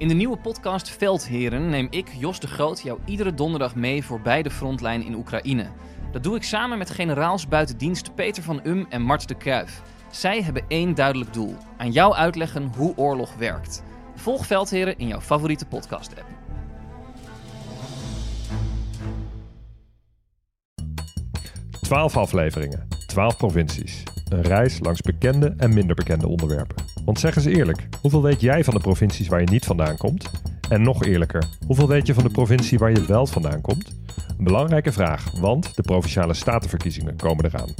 In de nieuwe podcast Veldheren neem ik, Jos de Groot, jou iedere donderdag mee voorbij de frontlijn in Oekraïne. Dat doe ik samen met generaals buiten dienst Peter van Um en Mart de Kruif. Zij hebben één duidelijk doel: aan jou uitleggen hoe oorlog werkt. Volg Veldheren in jouw favoriete podcast-app. Twaalf afleveringen, 12 provincies. Een reis langs bekende en minder bekende onderwerpen. Want zeg eens eerlijk, hoeveel weet jij van de provincies waar je niet vandaan komt? En nog eerlijker, hoeveel weet je van de provincie waar je wel vandaan komt? Een belangrijke vraag, want de provinciale statenverkiezingen komen eraan.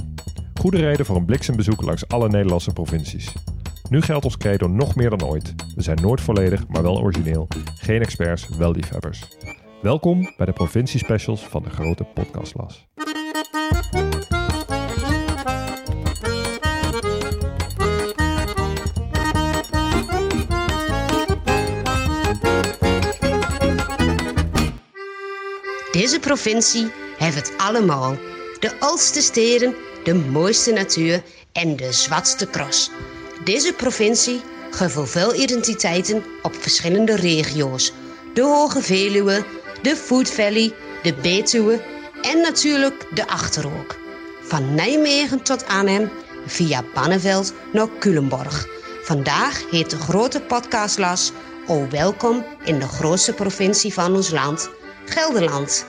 Goede reden voor een bliksembezoek langs alle Nederlandse provincies. Nu geldt ons credo nog meer dan ooit. We zijn nooit volledig, maar wel origineel. Geen experts, wel liefhebbers. Welkom bij de provinciespecials van de grote podcastlas. Deze provincie heeft het allemaal. De oudste steden, de mooiste natuur en de zwartste cross. Deze provincie geeft veel identiteiten op verschillende regio's. De Hoge Veluwe, de Food Valley, de Betuwe en natuurlijk de Achterhoek. Van Nijmegen tot Arnhem, via Banneveld naar Culemborg. Vandaag heet de grote podcastlas Oh welkom in de grootste provincie van ons land, Gelderland.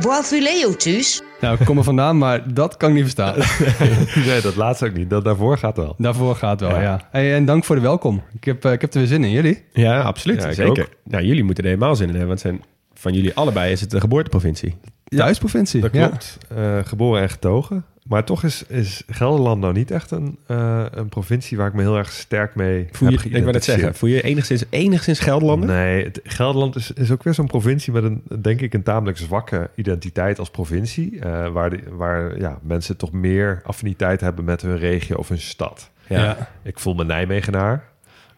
Waar vuleo thuis? Nou, ik kom er vandaan, maar dat kan ik niet verstaan. nee, dat laatste ook niet. Dat daarvoor gaat wel. Daarvoor gaat wel, ja. Hey, en dank voor de welkom. Ik heb, eh, ik heb er weer zin in. Jullie? Ja, absoluut. Ja, Zeker. ook. Nou, jullie moeten er helemaal zin in hebben, want zijn, van jullie allebei is het de geboorteprovincie. Thuisprovincie. Dat ja. klopt. Eh, geboren en getogen. Maar toch is, is Gelderland nou niet echt een, eh, een provincie waar ik me heel erg sterk mee Voel je, heb ik wou net geïdentificeerd. zeggen, voel je enigszins, enigszins Gelderlander? Nee, het- Gelderland is, is ook weer zo'n provincie met een, denk ik, een tamelijk zwakke identiteit als provincie. eh, waar de, waar ja, mensen toch meer affiniteit hebben met hun regio of hun stad. Ja. Ja. Ik voel me Nijmegenaar.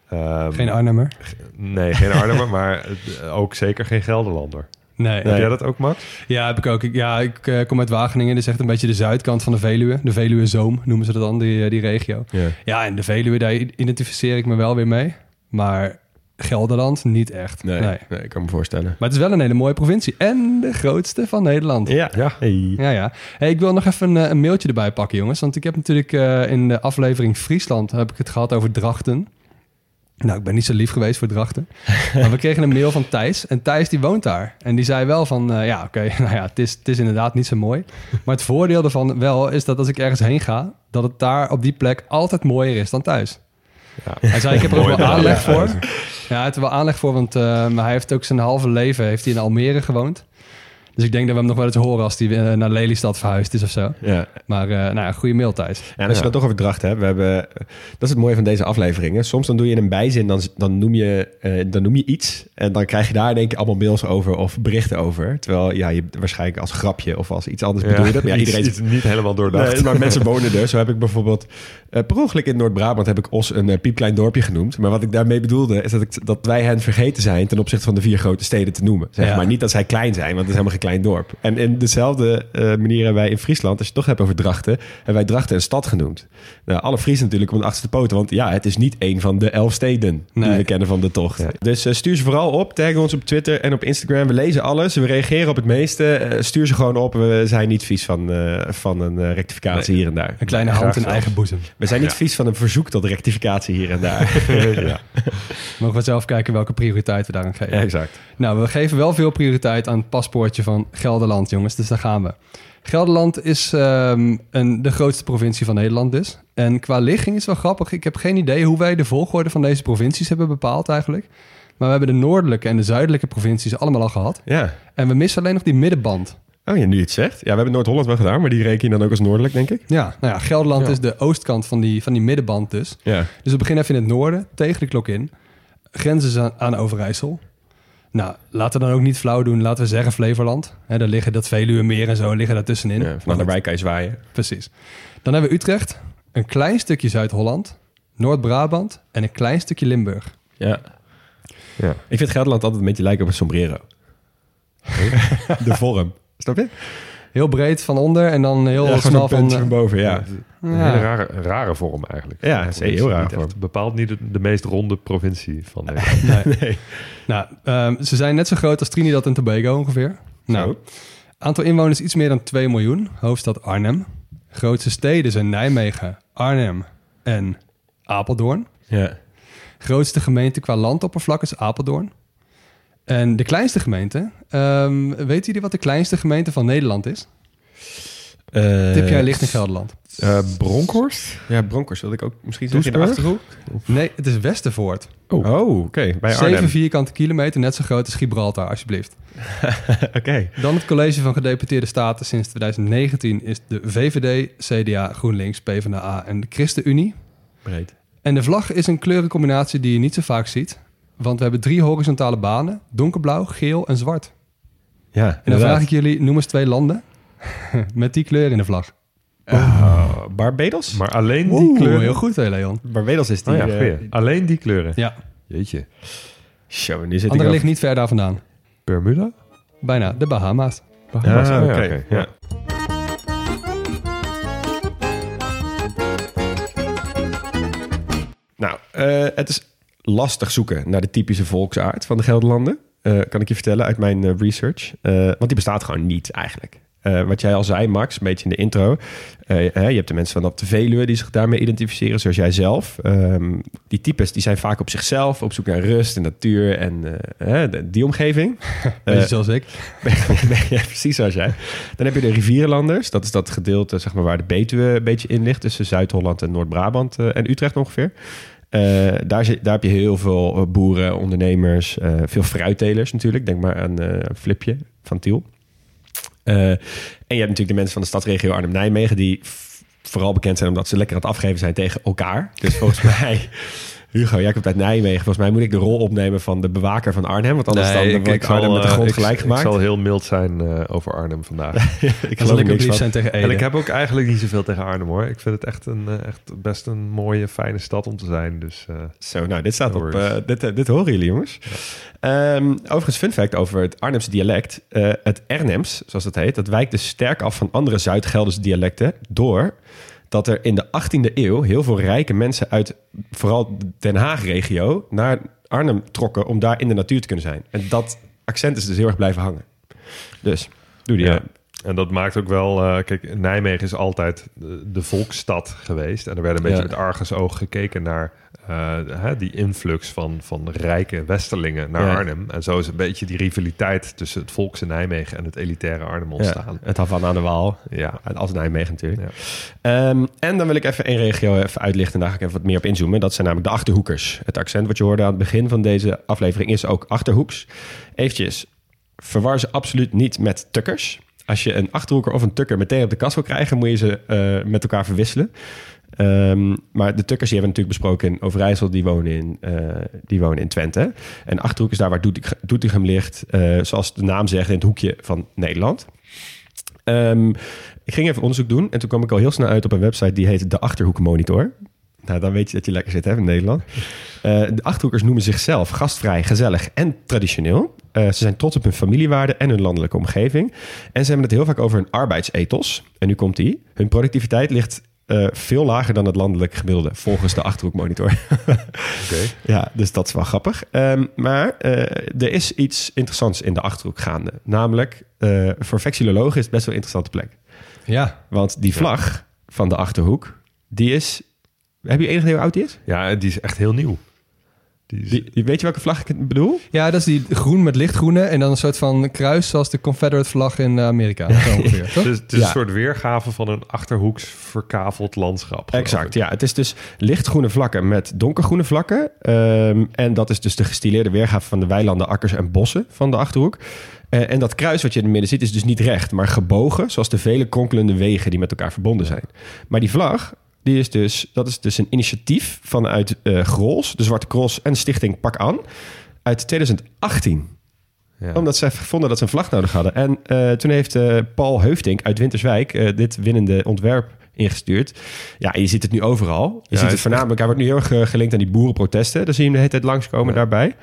Ehm, Geen Arnhemmer. Nee, geen Arnhemmer, maar ook zeker geen Gelderlander. Nee. Heb jij dat ook, Max? Ja, heb ik ook. Ik, ja, ik eh, kom uit Wageningen. Dit is echt een beetje de zuidkant van de Veluwe. De Veluwe Zoom noemen ze dat dan, die, eh, die regio. Ja. Ja, en de Veluwe, daar identificeer ik me wel weer mee. Maar Gelderland niet echt. Nee, Nee. nee, ik kan me voorstellen. Maar het is wel een hele mooie provincie. En de grootste van Nederland. Ja, Ja. Hey. Ja, ja. Hey, ik wil nog even een, eh, een mailtje erbij pakken, jongens. Want ik heb natuurlijk eh, in de aflevering Friesland heb ik het gehad over Drachten. Nou, ik ben niet zo lief geweest voor Drachten. maar we kregen een mail van Thijs. En Thijs die woont daar. En die zei wel van, eh, ja, oké, nou ja, het is, het is inderdaad niet zo mooi. Maar het voordeel ervan wel is dat als ik ergens heen ga... dat het daar op die plek altijd mooier is dan thuis. Ja. Hij zei, ik heb er ook wel aanleg voor. Ja, hij heeft er wel aanleg voor, want eh, maar hij heeft ook zijn halve leven heeft hij in Almere gewoond. Dus ik denk dat we hem nog wel eens horen als hij eh, naar Lelystad verhuisd is of zo. Ja. Maar eh nou ja, goede mail, Thijs. Ja, en als je dat toch over dracht hebt, we hebben, dat is het mooie van deze afleveringen. Soms dan doe je een bijzin, dan, dan, noem je, eh, dan noem je iets en dan krijg je daar denk ik allemaal mails over of berichten over. Terwijl ja, je waarschijnlijk als grapje of als iets anders bedoel je dat. Maar ja, iedereen iets niet helemaal doordacht. Nee, maar mensen wonen er. Zo heb ik bijvoorbeeld eh, per ongeluk in Noord-Brabant heb ik Os een piepklein dorpje genoemd. Maar wat ik daarmee bedoelde is dat, ik, dat wij hen vergeten zijn ten opzichte van de vier grote steden te noemen. Zeg Ja. maar niet dat zij klein zijn, want het is helemaal geen klein dorp. En in dezelfde eh, manier hebben wij in Friesland, als je het toch hebt over Drachten, hebben wij Drachten een stad genoemd. Nou, alle Friesen natuurlijk op de achterste poten, want ja, het is niet een van de elf steden die Nee. we kennen van de tocht. Dus eh, stuur ze vooral op, tag ons op Twitter en op Instagram. We lezen alles, we reageren op het meeste. Eh, stuur ze gewoon op, we zijn niet vies van, eh, van een rectificatie hier en daar. Een kleine hand in eigen boezem. We zijn niet Ja. vies van een verzoek tot rectificatie hier en daar. ja. Mogen we zelf kijken welke prioriteit we daaraan geven. exact. Nou, we geven wel veel prioriteit aan het paspoortje van Gelderland, jongens. Dus daar gaan we. Gelderland is ehm, een, de grootste provincie van Nederland dus. En qua ligging is wel grappig. Ik heb geen idee hoe wij de volgorde van deze provincies hebben bepaald eigenlijk. Maar we hebben de noordelijke en de zuidelijke provincies allemaal al gehad. Ja. En we missen alleen nog die middenband. Oh ja, nu je het zegt. Ja, we hebben Noord-Holland wel gedaan, maar die reken je dan ook als noordelijk, denk ik. Ja, nou ja, Gelderland Ja. is de oostkant van die, van die middenband dus. Ja. Dus we beginnen even in het noorden, tegen de klok in. Grenzen ze aan, aan Overijssel. Nou, laten we dan ook niet flauw doen. Laten we zeggen Flevoland. Hè, daar liggen dat Veluwe meer en zo liggen daar tussenin. Ja, goed, wijk kan je zwaaien. Precies. Dan hebben we Utrecht, een klein stukje Zuid-Holland, Noord-Brabant en een klein stukje Limburg. Ja. Ja. Ik vind Gelderland altijd een beetje lijken op een sombrero. de vorm. Snap je? Heel breed van onder en dan heel Ja, een van... boven, ja. Een Ja. hele rare, rare vorm eigenlijk. Ja, het is een heel raar vorm. Bepaald niet de, de meest ronde provincie van Nederland. nee. Nee. Nou, ehm, ze zijn net zo groot als Trinidad en Tobago ongeveer. Nou, aantal inwoners iets meer dan 2 miljoen. Hoofdstad Arnhem. Grootste steden zijn Nijmegen, Arnhem en Apeldoorn. Ja. Grootste gemeente qua landoppervlak is Apeldoorn. En de kleinste gemeente, ehm weten jullie wat de kleinste gemeente van Nederland is? Uh, Tip jij ligt in Gelderland? Eh, Bronkhorst? Ja, Bronkers wilde ik ook misschien zeggen in de? Achterhoek. Nee, het is Westervoort. Oh, oké. Bij 7 Arnhem. vierkante kilometer, net zo groot als Gibraltar, alsjeblieft. Oké. Dan het college van gedeputeerde staten sinds 2019 is de VVD, CDA, GroenLinks, PvdA en de ChristenUnie. Breed. En de vlag is een kleurencombinatie die je niet zo vaak ziet. Want we hebben drie horizontale banen, donkerblauw, geel en zwart. Ja, En dan inderdaad. vraag ik jullie, noem eens twee landen met die kleur in de vlag. Oh, Barbados? Maar alleen die Oeh, kleuren? heel goed, hè, Leon. Barbados is die... Oh ja, eh. Alleen die kleuren? Ja, Jeetje. Show, nu zit andere ik ligt niet ver daar vandaan. Bermuda? Bijna, de Bahama's. Bahamas. Ah, oké. Ja. Nou, eh, het is lastig zoeken naar de typische volksaard van de Gelderlanden. Eh, kan ik je vertellen uit mijn eh, research. Eh, want die bestaat gewoon niet eigenlijk. Wat jij al zei, Max, een beetje in de intro. Je hebt de mensen van op de Veluwe die zich daarmee identificeren, zoals jij zelf. Ehm, die types die zijn vaak op zichzelf, op zoek naar rust en natuur en de- die omgeving. Beetje zoals ik. ja, precies zoals jij. Dan heb je de rivierenlanders. Dat is dat gedeelte zeg maar, waar de Betuwe een beetje in ligt. Tussen Zuid-Holland en Noord-Brabant en Utrecht ongeveer. Eh, daar, daar heb je heel veel eh, boeren, ondernemers, eh, veel fruittelers natuurlijk. Denk maar aan Flipje van Tiel. En je hebt natuurlijk de mensen van de stadsregio Arnhem-Nijmegen... die vooral bekend zijn omdat ze lekker aan het afgeven zijn tegen elkaar. Dus volgens mij... Hugo, jij komt uit Nijmegen. Volgens mij moet ik de rol opnemen van de bewaker van Arnhem. Want anders dan wordt ik Arnhem met de eh, grond ik- gelijk gemaakt. Ik zal heel mild zijn eh, over Arnhem vandaag. ik Dan zal er niks lief zijn tegen en Ede. ik heb ook eigenlijk niet zoveel tegen Arnhem hoor. Ik vind het echt, een, eh, echt best een mooie, fijne stad om te zijn. Dus Zo, nou, dit staat op. dit, dit horen jullie, jongens. Ehm, overigens, fun fact over het Arnhemse dialect. Het Ernems, zoals dat heet, dat wijkt dus sterk af van andere Zuid-Gelderse dialecten. Door dat er in de 18e eeuw heel veel rijke mensen uit vooral de Den Haag-regio naar Arnhem trokken om daar in de natuur te kunnen zijn. En dat accent is dus heel erg blijven hangen. Dus, doe die. Ja. Ja. En dat maakt ook wel... eh, kijk, Nijmegen is altijd de, de volksstad geweest. En er werd een beetje Ja. met argusoog gekeken naar eh, hè, die influx van, van rijke westerlingen naar Ja. Arnhem. En zo is een beetje die rivaliteit tussen het volks in Nijmegen en het elitaire Arnhem ontstaan. het Havan aan de Waal. Ja. Als Nijmegen natuurlijk. Ja. Ehm, en dan wil ik even één regio even uitlichten. En daar ga ik even wat meer op inzoomen. Dat zijn namelijk de Achterhoekers. Het accent wat je hoorde aan het begin van deze aflevering is ook Achterhoeks. Eventjes, verwar ze absoluut niet met tukkers. Als je een Achterhoeker of een tukker meteen op de kast wil krijgen... moet je ze eh, met elkaar verwisselen. Ehm, maar de tukkers die hebben we natuurlijk besproken in Overijssel. Die wonen in, eh, die wonen in Twente. En Achterhoek is daar waar Doetinchem ligt. eh, zoals de naam zegt, in het hoekje van Nederland. Ehm, ik ging even onderzoek doen en toen kwam ik al heel snel uit op een website die heet De Achterhoek Monitor. Nou, dan weet je dat je lekker zit hè, in Nederland. Eh, de Achterhoekers noemen zichzelf gastvrij, gezellig en traditioneel. Eh, ze zijn trots op hun familiewaarden en hun landelijke omgeving. En ze hebben het heel vaak over hun arbeidsethos. En nu komt die. Hun productiviteit ligt eh, veel lager dan het landelijk gemiddelde, volgens de Achterhoek Monitor. Oké. Ja, dus dat is wel grappig. Ehm, maar er is iets interessants in de Achterhoek gaande. Namelijk, voor vexillologen is het best wel een interessante plek. Ja, Want die vlag van de Achterhoek, die is... Heb je enig idee hoe oud die is? Ja, die is echt heel nieuw. Die is, Die, weet je welke vlag ik bedoel? Ja, dat is die groen met lichtgroene en dan een soort van kruis zoals de Confederate vlag in Amerika. Zo ongeveer, toch? het is, het is Ja. een soort weergave van een achterhoeks verkaveld landschap. Exact, ik. ja. Het is dus lichtgroene vlakken met donkergroene vlakken. Ehm, en dat is dus de gestileerde weergave van de weilanden, akkers en bossen van de Achterhoek. Eh, en dat kruis wat je in het midden ziet is dus niet recht, maar gebogen, zoals de vele kronkelende wegen die met elkaar verbonden zijn. Maar die vlag, die is dus, dat is dus een initiatief vanuit eh Grols, de Zwarte Cross en Stichting Pak Aan uit 2018. Ja. Omdat ze vonden dat ze een vlag nodig hadden. En eh, toen heeft eh, Paul Heufdink uit Winterswijk dit winnende ontwerp ingestuurd. Ja, je ziet het nu overal. Je Ja, ziet het voornamelijk, hij wordt nu heel erg gelinkt aan die boerenprotesten. Daar zie je hem de hele tijd langskomen Ja. daarbij.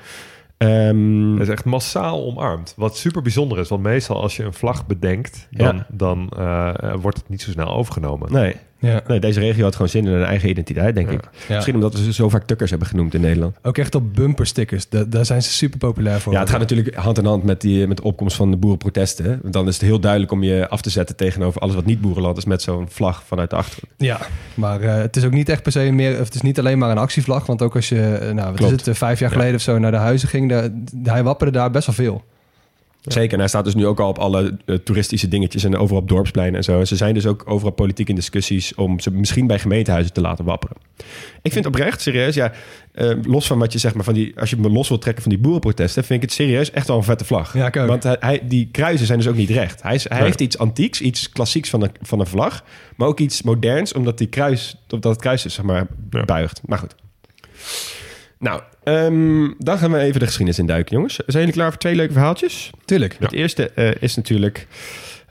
Ehm, Het is echt massaal omarmd. Wat super bijzonder is. Want meestal als je een vlag bedenkt, dan, dan wordt het niet zo snel overgenomen. nee, Ja. nee, deze regio had gewoon zin in een eigen identiteit, denk Ja. ik. Ja. Misschien omdat we ze zo vaak tukkers hebben genoemd in Nederland. Ook echt op bumperstickers. Da- daar zijn ze super populair voor. Ja, het gaat natuurlijk hand in hand met, die, met de opkomst van de boerenprotesten. Want dan is het heel duidelijk om je af te zetten tegenover alles wat niet boerenland is met zo'n vlag vanuit de achtergrond. Ja, maar eh, het is ook niet echt per se meer... of Het is niet alleen maar een actievlag. Want ook als je, eh, nou, wat is het, eh, vijf jaar geleden of zo naar de huizen ging... De, hij wapperde daar best wel veel. Zeker, en hij staat dus nu ook al op alle eh, toeristische dingetjes en overal op dorpspleinen en zo. En ze zijn dus ook overal politiek in discussies om ze misschien bij gemeentehuizen te laten wapperen. Ik vind oprecht, serieus, ja, eh, los van wat je zeg maar van die, als je me los wilt trekken van die boerenprotesten, vind ik het serieus echt wel een vette vlag. Ja, ik ook. Want hij, die kruisen zijn dus ook niet recht. Hij, is, hij Nee. heeft iets antieks, iets klassieks van een, van een vlag, maar ook iets moderns, omdat die kruis, omdat het kruis is, zeg maar, buigt. Maar goed. Nou, ehm, dan gaan we even de geschiedenis induiken, jongens. Zijn jullie klaar voor twee leuke verhaaltjes? Tuurlijk. Het eerste eh, is natuurlijk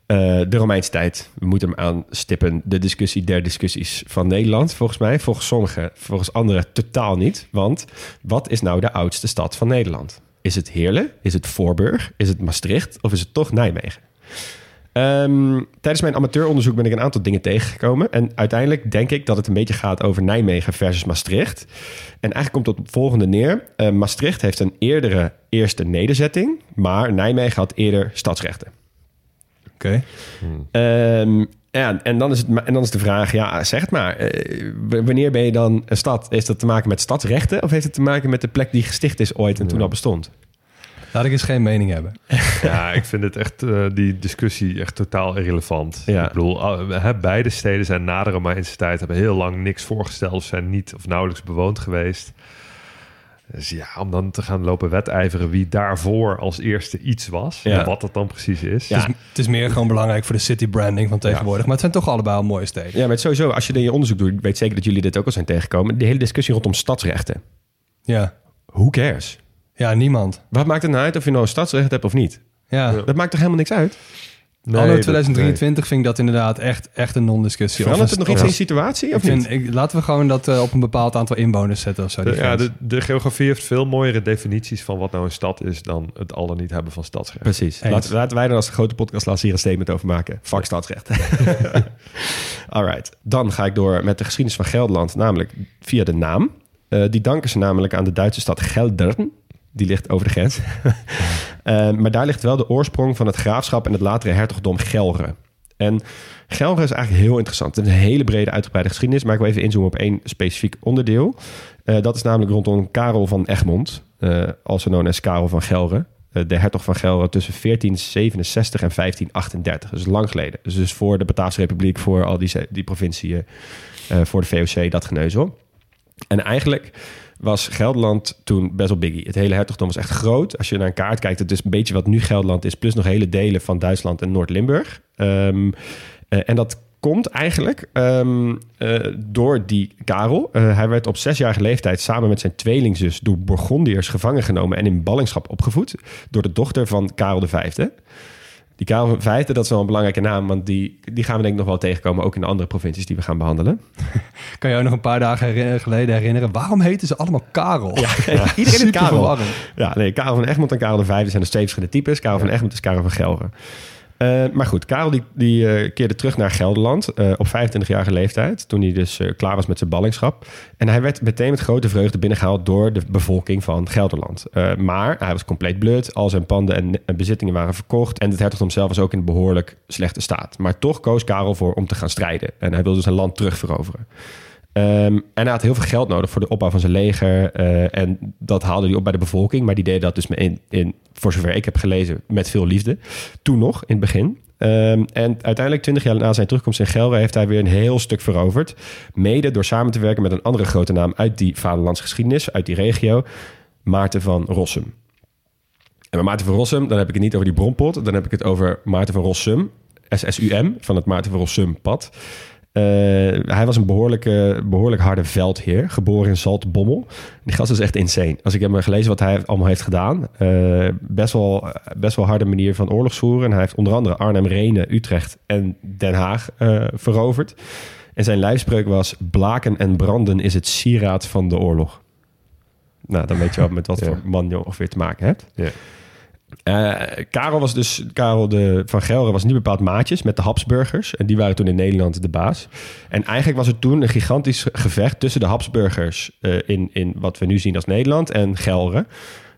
eh, de Romeinse tijd. We moeten hem aanstippen. De discussie der discussies van Nederland, volgens mij. Volgens sommigen, volgens anderen totaal niet. Want wat is nou de oudste stad van Nederland? Is het Heerlen? Is het Voorburg? Is het Maastricht? Of is het toch Nijmegen? Ehm, tijdens mijn amateuronderzoek ben ik een aantal dingen tegengekomen. En uiteindelijk denk ik dat het een beetje gaat over Nijmegen versus Maastricht. En eigenlijk komt het op het volgende neer. Eh, Maastricht heeft een eerdere eerste nederzetting, maar Nijmegen had eerder stadsrechten. Oké. Ehm, ja, en dan, is het, en dan is de vraag, ja, zeg het maar. eh, wanneer ben je dan een stad? Is dat te maken met stadsrechten of heeft het te maken met de plek die gesticht is ooit en toen al bestond? Laat ik eens geen mening hebben. Ja, ik vind het echt, eh, die discussie echt totaal irrelevant. Ja. Ik bedoel, hè, beide steden zijn na de Romeinse tijd, hebben heel lang niks voorgesteld of zijn niet of nauwelijks bewoond geweest. Dus ja, om dan te gaan lopen wedijveren wie daarvoor als eerste iets was, Ja. en wat dat dan precies is. Ja. Het, is, het is meer gewoon belangrijk voor de city branding van tegenwoordig. Maar het zijn toch allebei al mooie steden. Ja, maar het sowieso, als je in je onderzoek doet, ik weet zeker dat jullie dit ook al zijn tegengekomen, die hele discussie rondom stadsrechten. Ja, Who cares? Ja niemand. Wat maakt het nou uit of je nou een stadsrecht hebt of niet? Ja. Dat maakt toch helemaal niks uit? Nee, Anno dat- 2023 vind ik dat inderdaad echt, echt een non-discussie. Verandert Of het nog iets in situatie Ik of niet? vind, ik, laten we gewoon dat eh, op een bepaald aantal inwoners zetten of zo. De, ja, de, de geografie heeft veel mooiere definities van wat nou een stad is dan het al dan niet hebben van stadsrecht. Precies. Laten, laten wij er als grote podcast hier een statement over maken. Fuck stadsrecht. Alright. Dan ga ik door met de geschiedenis van Gelderland, namelijk via de naam. Eh, die danken ze namelijk aan de Duitse stad Geldern. Die ligt over de grens. Eh, maar daar ligt wel de oorsprong van het graafschap en het latere hertogdom Gelre. En Gelre is eigenlijk heel interessant. Het is een hele brede, uitgebreide geschiedenis. Maar ik wil even inzoomen op één specifiek onderdeel. Eh, dat is namelijk rondom Karel van Egmond. eh also known as Karel van Gelre. De hertog van Gelre tussen 1467 en 1538. Dus lang geleden. Dus, dus voor de Bataafse Republiek, voor al die, die provinciën, voor de VOC, dat geneuzel. En eigenlijk was Gelderland toen best wel biggie. Het hele hertogdom was echt groot. Als je naar een kaart kijkt, het is een beetje wat nu Gelderland is... plus nog hele delen van Duitsland en Noord-Limburg. Ehm, eh, en dat komt eigenlijk ehm, eh, door die Karel. Eh, hij werd op zesjarige leeftijd samen met zijn tweelingzus... door Burgondiërs gevangen genomen en in ballingschap opgevoed... door de dochter van Karel V. Die Karel V, dat is wel een belangrijke naam... want die, die gaan we denk ik nog wel tegenkomen... ook in de andere provincies die we gaan behandelen. Kan je ook nog een paar dagen herinner- geleden herinneren? Waarom heten ze allemaal Karel? Iedereen is Karel. Ja, nee, Karel van Egmond en Karel de Vijfde zijn dus twee verschillende types. Karel van Egmond is Karel van Gelre. Eh, maar goed, Karel die, die eh, keerde terug naar Gelderland eh, op 25-jarige leeftijd. Toen hij dus klaar was met zijn ballingschap. En hij werd meteen met grote vreugde binnengehaald door de bevolking van Gelderland. Maar hij was compleet blut. Al zijn panden en, en bezittingen waren verkocht. En het hertogdom zelf was ook in behoorlijk slechte staat. Maar toch koos Karel voor om te gaan strijden. En hij wilde zijn land terugveroveren. Ehm, en hij had heel veel geld nodig voor de opbouw van zijn leger. eh, en dat haalde hij op bij de bevolking. Maar die deed dat dus in, in, voor zover ik heb gelezen, met veel liefde. Toen nog, in het begin. Ehm, en uiteindelijk, twintig jaar na zijn terugkomst in Gelre... heeft hij weer een heel stuk veroverd. Mede door samen te werken met een andere grote naam... uit die vaderlandse geschiedenis, uit die regio. Maarten van Rossum. En bij Maarten van Rossum, dan heb ik het niet over die bronpot. Dan heb ik het over Maarten van Rossum, SSUM, van het Maarten van Rossum pad. Eh, hij was een behoorlijke, behoorlijk harde veldheer, geboren in Zaltbommel. Die gast is echt insane. Als ik heb gelezen wat hij allemaal heeft gedaan. eh, best, wel, best wel harde manier van oorlogsvoeren. En hij heeft onder andere Arnhem, Renen, Utrecht en Den Haag eh, veroverd. En zijn lijfspreuk was... Blaken en branden is het sieraad van de oorlog. Nou, dan weet je wel met wat Ja. voor man je ongeveer te maken hebt. Ja. Eh, Karel was dus, Karel de, van Gelre was niet bepaald maatjes met de Habsburgers. En die waren toen in Nederland de baas. En eigenlijk was er toen een gigantisch gevecht tussen de Habsburgers eh, in, in wat we nu zien als Nederland en Gelre.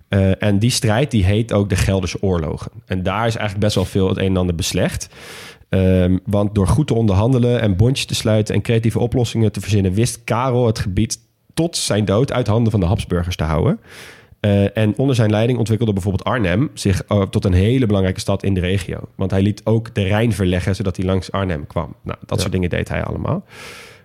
Eh, en die strijd die heet ook de Gelderse oorlogen. En daar is eigenlijk best wel veel het een en ander beslecht. Ehm, want door goed te onderhandelen en bondjes te sluiten en creatieve oplossingen te verzinnen, wist Karel het gebied tot zijn dood uit handen van de Habsburgers te houden. Eh, en onder zijn leiding ontwikkelde bijvoorbeeld Arnhem zich eh, tot een hele belangrijke stad in de regio. Want hij liet ook de Rijn verleggen zodat hij langs Arnhem kwam. Nou, dat soort dingen deed hij allemaal.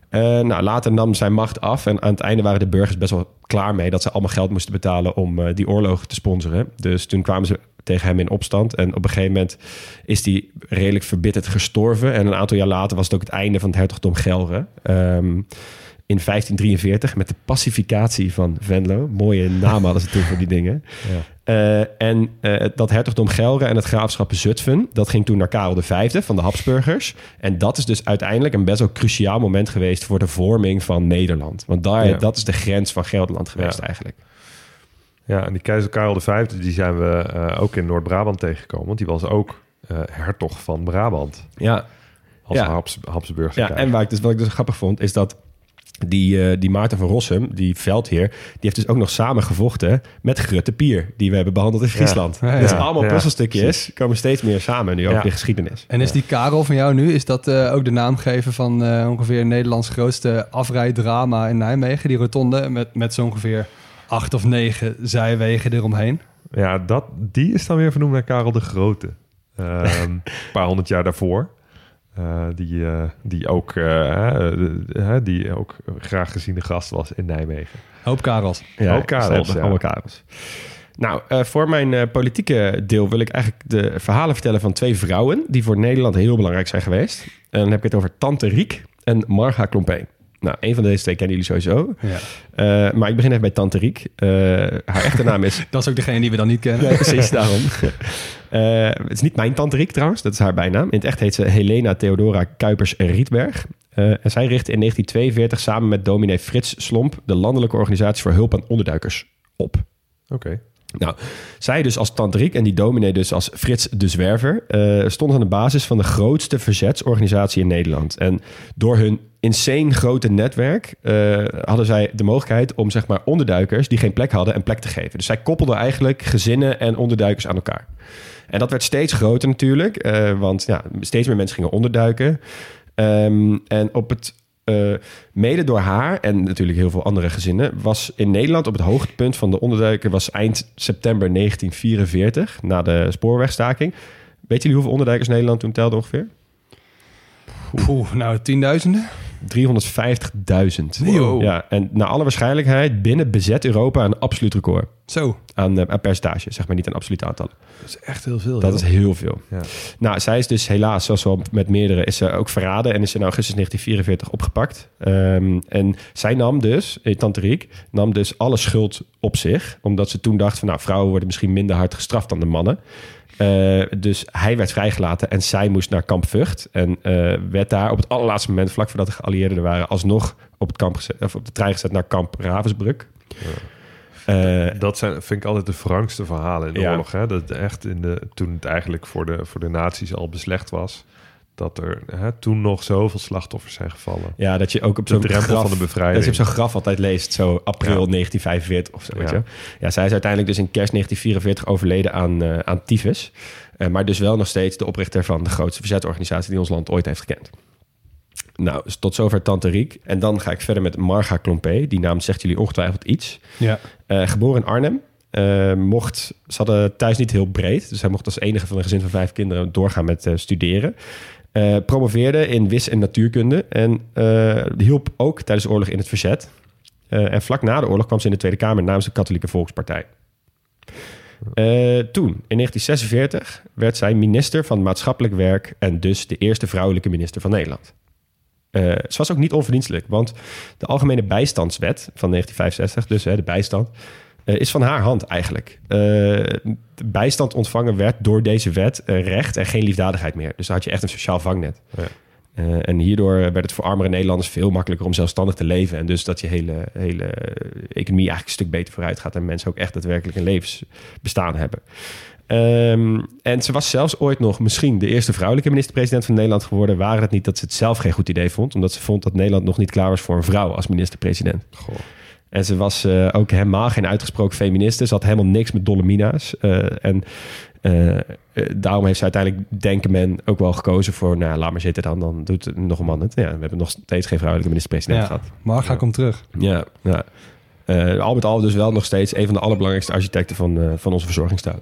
Eh, nou, later nam zijn macht af en aan het einde waren de burgers best wel klaar mee dat ze allemaal geld moesten betalen om die oorlogen te sponsoren. Dus toen kwamen ze tegen hem in opstand en op een gegeven moment is hij redelijk verbitterd gestorven. En een aantal jaar later was het ook het einde van het hertogdom Gelre. Ehm, in 1543 met de pacificatie van Venlo. Mooie naam hadden ze toen voor die dingen. Eh, en eh, dat hertogdom Gelre en het graafschap Zutphen... dat ging toen naar Karel V van de Habsburgers. En dat is dus uiteindelijk een best wel cruciaal moment geweest... voor de vorming van Nederland. Want daar, Ja. dat is de grens van Gelderland geweest Ja. eigenlijk. Ja, en die keizer Karel V, die zijn we eh, ook in Noord-Brabant tegengekomen. Want die was ook hertog van Brabant. Ja, Als Ja. Habs, Habsburgse ja en waar ik dus, wat ik dus grappig vond... is dat die, eh, die Maarten van Rossum, die veldheer... die heeft dus ook nog samen gevochten met Grutte Pier... die we hebben behandeld in Friesland. Ja, ja. Dat is allemaal Ja, puzzelstukjes. komen steeds meer samen nu ook Ja. in de geschiedenis. En is die Karel van jou nu, is dat eh, ook de naamgever van eh, ongeveer Nederlands grootste afrijdrama in Nijmegen? Die rotonde met, met zo ongeveer acht of negen zijwegen eromheen. Ja, dat, die is dan weer vernoemd naar Karel de Grote. Ehm, een paar honderd jaar daarvoor. Eh, die, eh, die, ook, de- die ook graag geziene gast was in Nijmegen. Hoop Karels. Ja, Ook Karels, allemaal- ja. allemaal Karels. Nou, eh, voor mijn eh, politieke deel wil ik eigenlijk de verhalen vertellen van twee vrouwen... die voor Nederland heel belangrijk zijn geweest. En dan heb ik het over Tante Riek en Marga Klompé. Nou, een van deze twee kennen jullie sowieso. Ja. Eh, maar ik begin even bij Tante Riek. Eh, haar echte naam is... Dat is ook degene die we dan niet kennen. Nee, precies, daarom. Eh, het is niet mijn Tante Riek trouwens, dat is haar bijnaam. In het echt heet ze Helena Theodora Kuipers-Rietberg. En zij richtte in 1942 samen met dominee Frits Slomp... de Landelijke Organisatie voor Hulp aan Onderduikers op. Oké. Nou, zij dus als Tante Riek en die dominee dus als Frits de Zwerver... eh stonden aan de basis van de grootste verzetsorganisatie in Nederland. En door hun insane grote netwerk eh, hadden zij de mogelijkheid... om zeg maar onderduikers die geen plek hadden een plek te geven. Dus zij koppelden eigenlijk gezinnen en onderduikers aan elkaar. En dat werd steeds groter natuurlijk, eh, want ja, steeds meer mensen gingen onderduiken. Ehm, en op het, eh, mede door haar en natuurlijk heel veel andere gezinnen, was in Nederland op het hoogtepunt van de onderduiken was eind september 1944, na de spoorwegstaking. Weet jullie hoeveel onderduikers Nederland toen telde ongeveer? Oeh, nou, tienduizenden. 350.000. Nee, joh. Ja, en naar alle waarschijnlijkheid binnen bezet Europa een absoluut record Zo. aan, eh, aan percentage, zeg maar niet aan absolute aantallen. Dat is echt heel veel. Dat is heel veel. Ja. Nou, zij is dus helaas, zoals wel met meerdere, is ze ook verraden en is in augustus 1944 opgepakt. Ehm, en zij nam dus, eh, Tante Riek, nam dus alle schuld op zich, omdat ze toen dacht van, nou, vrouwen worden misschien minder hard gestraft dan de mannen. Eh, dus hij werd vrijgelaten en zij moest naar kamp Vught. En eh, werd daar op het allerlaatste moment, vlak voordat de geallieerden er waren, alsnog op, het kamp gezet, of op de trein gezet naar kamp Ravensbrück. Eh, Dat zijn, vind ik altijd de wrangste verhalen in de Ja. oorlog. Hè? Dat echt in de, toen het eigenlijk voor de, voor de nazi's al beslecht was... dat er hè, toen nog zoveel slachtoffers zijn gevallen. ja, dat je ook op De zo'n drempel graf, van de dat je bevrijding. op zo'n graf altijd leest, zo april Ja. 1945 of zo. Weet Ja. je? ja, zij is uiteindelijk dus in kerst 1944 overleden aan, eh aan tyfus. Eh, maar dus wel nog steeds de oprichter van de grootste verzetorganisatie die ons land ooit heeft gekend. Nou, dus tot zover Tante Riek. En dan ga ik verder met Marga Klompé. Die naam zegt jullie ongetwijfeld iets. Ja. Eh, geboren in Arnhem. Eh, mocht, ze hadden thuis niet heel breed. Dus hij mocht als enige van een gezin van vijf kinderen doorgaan met eh, studeren. Eh, promoveerde in wis- en natuurkunde. En eh, hielp ook tijdens de oorlog in het verzet. Eh, en vlak na de oorlog kwam ze in de Tweede Kamer namens de Katholieke Volkspartij. Toen, in 1946, werd zij minister van Maatschappelijk Werk... en dus de eerste vrouwelijke minister van Nederland. Eh, ze was ook niet onverdienstelijk, want de Algemene Bijstandswet van 1965, dus hè, de bijstand, is van haar hand eigenlijk. Bijstand ontvangen werd door deze wet eh, recht en geen liefdadigheid meer. Dus dan had je echt een sociaal vangnet. Ja. Eh, en hierdoor werd het voor armere Nederlanders veel makkelijker om zelfstandig te leven. En dus dat je hele, hele economie eigenlijk een stuk beter vooruit gaat. En mensen ook echt daadwerkelijk een levensbestaan hebben. Ehm, en ze was zelfs ooit nog misschien de eerste vrouwelijke minister-president van Nederland geworden. Waren het niet dat ze het zelf geen goed idee vond. Omdat ze vond dat Nederland nog niet klaar was voor een vrouw als minister-president. Goh. En ze was eh, ook helemaal geen uitgesproken feministe. Ze had helemaal niks met Dolomina's. Eh en eh, daarom heeft ze uiteindelijk, denken men, ook wel gekozen voor... nou, laat maar zitten dan, dan doet het nog een man het. Ja, we hebben nog steeds geen vrouwelijke minister-president Ja. gehad. Marga komt terug. Ja, ja. Al met al dus wel nog steeds een van de allerbelangrijkste architecten van, van onze verzorgingsstaat.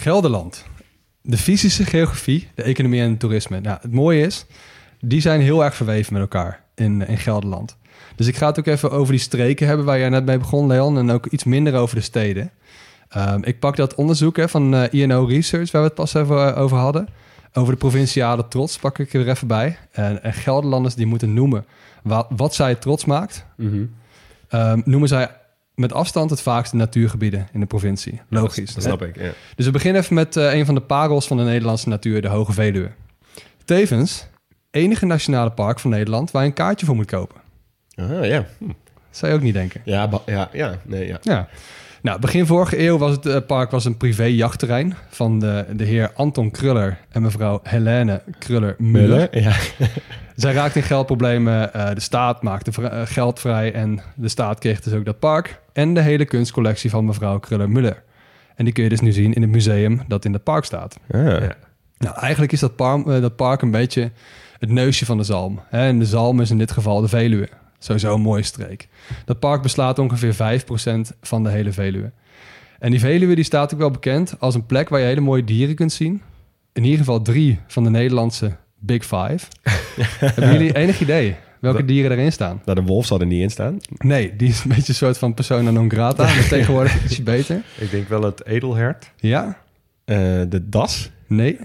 Gelderland. De fysische geografie, de economie en het toerisme. Nou, het mooie is, die zijn heel erg verweven met elkaar in, in Gelderland. Dus ik ga het ook even over die streken hebben waar jij net mee begon, Leon. En ook iets minder over de steden. Ehm, ik pak dat onderzoek hè, van eh, INO Research, waar we het pas even eh, over hadden. Over de provinciale trots pak ik er even bij. En, en Gelderlanders die moeten noemen wat, wat zij trots maakt. Ehm, noemen zij met afstand het vaakste natuurgebieden in de provincie. Logisch. Dat snap ik. Ja. Dus we beginnen even met eh, een van de parels van de Nederlandse natuur, de Hoge Veluwe. Tevens, enige nationale park van Nederland waar je een kaartje voor moet kopen. Ah, ja. Zou je ook niet denken. Ja, ja, ja, nee, ja. Ja. Nou, begin vorige eeuw was het eh, park was een privé jachtterrein van de, de heer Anton Kruller en mevrouw Helene Kruller-Muller. Ja. Zij raakten in geldproblemen. eh, de staat maakte vri- eh, geld vrij en de staat kreeg dus ook dat park en de hele kunstcollectie van mevrouw Kruller-Muller. En die kun je dus nu zien in het museum dat in het park staat. Ah. Nou, eigenlijk is dat, par- eh, dat park een beetje het neusje van de zalm. Hè? En de zalm is in dit geval de Veluwe. Sowieso een mooie streek. Dat park beslaat ongeveer 5% van de hele Veluwe. En die Veluwe die staat ook wel bekend als een plek waar je hele mooie dieren kunt zien. In ieder geval drie van de Nederlandse Big Five. Hebben jullie enig idee welke dieren erin staan? Nou, de wolf zal er niet in staan. Nee, die is een beetje een soort van persona non grata. Maar tegenwoordig is hij beter. Ik denk wel het edelhert, Ja? Eh, de das. Nee?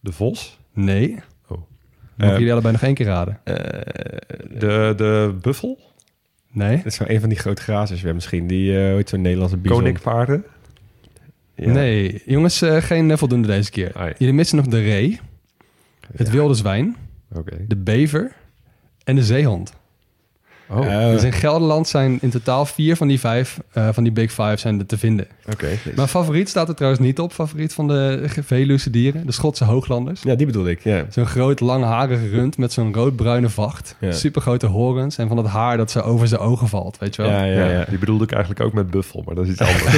de vos, Nee? Oh. Mogen jullie allebei nog één keer raden? Eh, de, de buffel, Nee? dat is wel een van die grote grazers weer misschien. Die, eh hoe heet zo'n Nederlandse bison? koninkpaarden. Ja. Nee, jongens, eh, geen voldoende deze keer. Ai. Jullie missen nog de ree, het Ja. wilde zwijn, Oké. de bever en de zeehond. Oh. Eh, Dus in Gelderland zijn in totaal vier van die vijf, eh, van die Big Five, zijn er te vinden. Mijn favoriet staat er trouwens niet op. Favoriet van de Veluwse dieren, de Schotse hooglanders. ja, die bedoelde ik, ja. Zo'n groot, langharige rund met zo'n roodbruine vacht. Ja. Supergrote horens en van het haar dat zo over zijn ogen valt, weet je wel. Ja, ja, Ja, ja. Die bedoelde ik eigenlijk ook met buffel, maar dat is iets anders.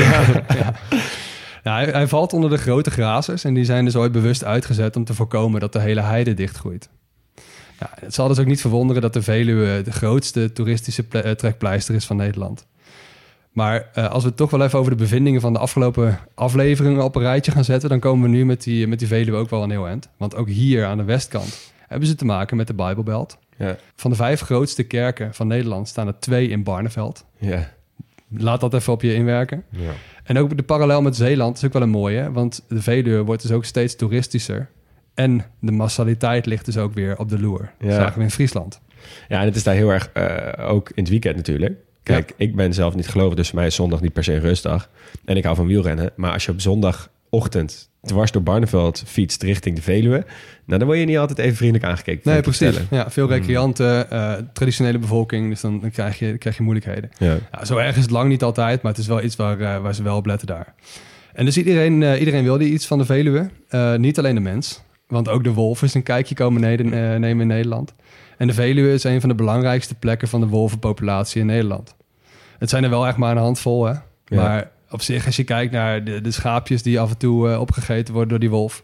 Ja, hij, hij valt onder de grote grazers en die zijn dus ooit bewust uitgezet om te voorkomen dat de hele heide dichtgroeit. Ja, het zal dus ook niet verwonderen dat de Veluwe de grootste toeristische eh, trekpleister is van Nederland. Maar eh, als we het toch wel even over de bevindingen van de afgelopen afleveringen op een rijtje gaan zetten, dan komen we nu met die, met die Veluwe ook wel een heel eind. Want ook hier aan de westkant hebben ze te maken met de Bijbelbelt. Ja. Van de vijf grootste kerken van Nederland staan er twee in Barneveld. ja. Laat dat even op je inwerken. ja. En ook de parallel met Zeeland is ook wel een mooie, want de Veluwe wordt dus ook steeds toeristischer. En de massaliteit ligt dus ook weer op de loer. Dat Ja. zagen we in Friesland. Ja, en het is daar heel erg, eh, ook in het weekend natuurlijk. Kijk, ik ben zelf niet gelovig, dus voor mij is zondag niet per se rustdag. En ik hou van wielrennen. Maar als je op zondagochtend dwars door Barneveld fietst richting de Veluwe... nou, dan word je niet altijd even vriendelijk aangekeken. Nee, precies. Ja, veel recreanten, eh, traditionele bevolking, dus dan, dan krijg, je, dan krijg je moeilijkheden. Ja. Ja, zo erg is het lang niet altijd, maar het is wel iets waar, eh, waar ze wel op letten daar. En dus iedereen, eh, iedereen wilde iets van de Veluwe. Niet alleen de mens, want ook de wolven is een kijkje komen neden- nemen in Nederland. En de Veluwe is een van de belangrijkste plekken van de wolvenpopulatie in Nederland. Het zijn er wel echt maar een handvol, hè. Ja. Op zich, als je kijkt naar de, de schaapjes die af en toe eh, opgegeten worden door die wolf...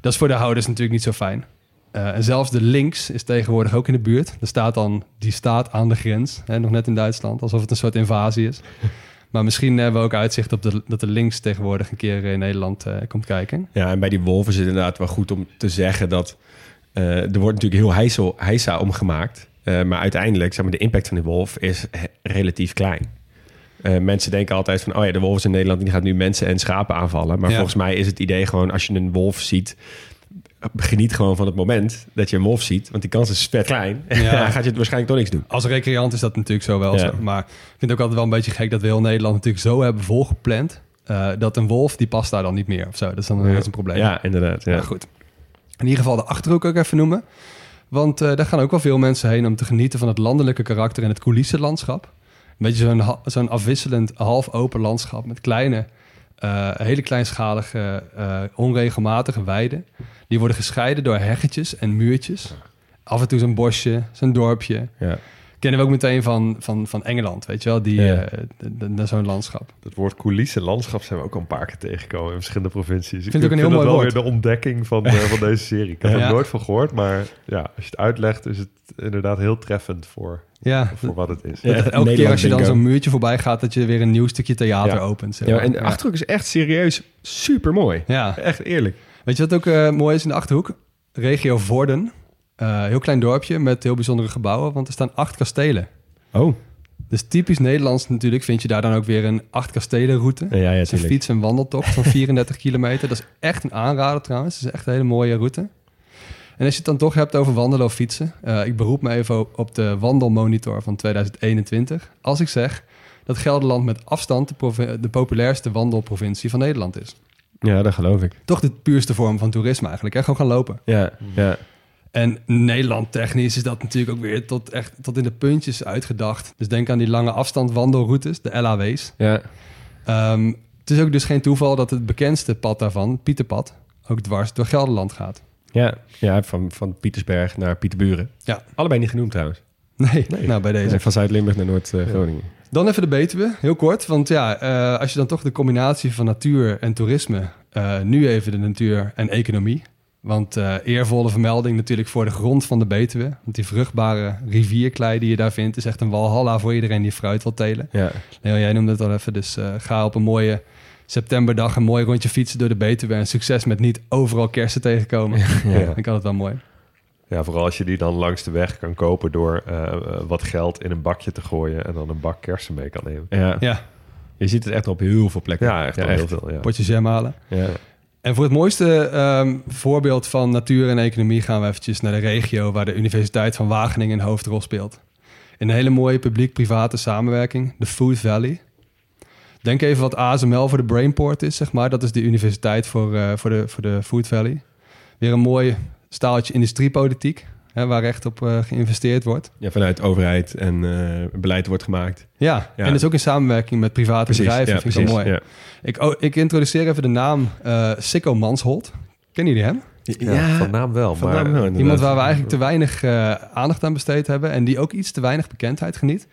dat is voor de houders natuurlijk niet zo fijn. Eh, en zelfs de links is tegenwoordig ook in de buurt. Er staat dan, die staat aan de grens, hè, nog net in Duitsland, alsof het een soort invasie is. Maar misschien hebben we ook uitzicht op de, dat de links tegenwoordig een keer in Nederland eh, komt kijken. ja, en bij die wolven is het inderdaad wel goed om te zeggen dat... er wordt natuurlijk heel heisa, heisa omgemaakt. Maar uiteindelijk, zeg maar, de impact van die wolf is relatief klein. Eh, mensen denken altijd van, oh ja, de wolf is in Nederland... die gaat nu mensen en schapen aanvallen. Maar Ja. volgens mij is het idee gewoon, als je een wolf ziet... geniet gewoon van het moment dat je een wolf ziet. Want die kans is vet klein. En Ja. dan gaat je het waarschijnlijk toch niks doen. Als recreant is dat natuurlijk zo wel Ja. zo. Maar ik vind het ook altijd wel een beetje gek dat we heel Nederland natuurlijk zo hebben volgepland... eh, dat een wolf, die past daar dan niet meer of zo. Dat is dan een probleem. Ja, inderdaad. Ja. Ja, goed. In ieder geval de Achterhoek ook even noemen. Want eh, daar gaan ook wel veel mensen heen om te genieten van het landelijke karakter en het coulissenlandschap. Een beetje zo'n zo'n afwisselend half open landschap met kleine, eh, hele kleinschalige, eh, onregelmatige weiden. Die worden gescheiden door heggetjes en muurtjes. Af en toe zo'n bosje, zo'n dorpje. Ja. Kennen we ook meteen van, van, van Engeland, weet je wel, die, Ja. eh, zo'n landschap. Het woord coulissen landschap zijn we ook al een paar keer tegengekomen in verschillende provincies. Ik het ook een heel mooi wel woord. weer de ontdekking van, van deze serie. Ik er Ja. nooit van gehoord, maar ja, als je het uitlegt is het inderdaad heel treffend voor, Ja, voor wat het is. Ja. dat elke keer als je dan zo'n muurtje voorbij gaat, dat je weer een nieuw stukje theater Ja. opent. zeg Ja, en de Achterhoek is echt serieus super mooi. Ja. Echt eerlijk. Weet je wat ook eh, mooi is in de Achterhoek? Regio Vorden. Eh, heel klein dorpje met heel bijzondere gebouwen, want er staan acht kastelen. Oh, Dus typisch Nederlands natuurlijk vind je daar dan ook weer een acht kastelen route. ja, ja, is een fiets- en wandeltocht van 34 kilometer. Dat is echt een aanrader trouwens. Het is echt een hele mooie route. En als je het dan toch hebt over wandelen of fietsen. eh, ik beroep me even op- de wandelmonitor van 2021. Als ik zeg dat Gelderland met afstand de, de populairste wandelprovincie van Nederland is. Ja, dat geloof ik. Toch de puurste vorm van toerisme eigenlijk. Hè? Gewoon gaan lopen. Ja, ja. En Nederland technisch is dat natuurlijk ook weer tot, echt, tot in de puntjes uitgedacht. Dus denk aan die lange afstand wandelroutes, de LAW's. ja. Ehm, het is ook dus geen toeval dat het bekendste pad daarvan, Pieterpad, ook dwars door Gelderland gaat. Ja, ja van, van Pietersberg naar Pieterburen. Ja. Allebei niet genoemd trouwens. Nee, nou bij deze. Nee, van Zuid-Limburg naar Noord-Groningen. Dan even de Betuwe, heel kort. Want ja, eh, als je dan toch de combinatie van natuur en toerisme... eh, nu even de natuur en economie. Want eh, eervolle vermelding natuurlijk voor de grond van de Betuwe. Want die vruchtbare rivierklei die je daar vindt... is echt een walhalla voor iedereen die fruit wil telen. ja. Leo, jij noemde het al even. Dus ga op een mooie septemberdag een mooi rondje fietsen door de Betuwe. En succes met niet overal kersen tegenkomen. Ja. Ik had het wel mooi. Ja, vooral als je die dan langs de weg kan kopen door eh, wat geld in een bakje te gooien en dan een bak kersen mee kan nemen. ja. Ja, Je ziet het echt op heel veel plekken. Ja, echt heel veel. Ja. potje jam halen. Ja. En voor het mooiste ehm, voorbeeld van natuur en economie gaan we eventjes naar de regio waar de Universiteit van Wageningen een hoofdrol speelt. In een hele mooie publiek-private samenwerking, de Food Valley. Denk even wat ASML voor de Brainport is, zeg maar. Dat is de universiteit voor, eh, voor, de, voor de Food Valley. Weer een mooi staaltje industriepolitiek. hè, waar echt op eh, geïnvesteerd wordt. Ja, vanuit overheid en eh, beleid wordt gemaakt. Ja, Ja. en dus ook in samenwerking met private bedrijven. ja, vind ik wel mooi. Ja. Ik, oh, ik introduceer even de naam eh Sikko Mansholt. Kennen jullie hem? Ja, van naam wel. van maar naam wel. Iemand waar we eigenlijk te weinig aandacht aan besteed hebben en die ook iets te weinig bekendheid geniet.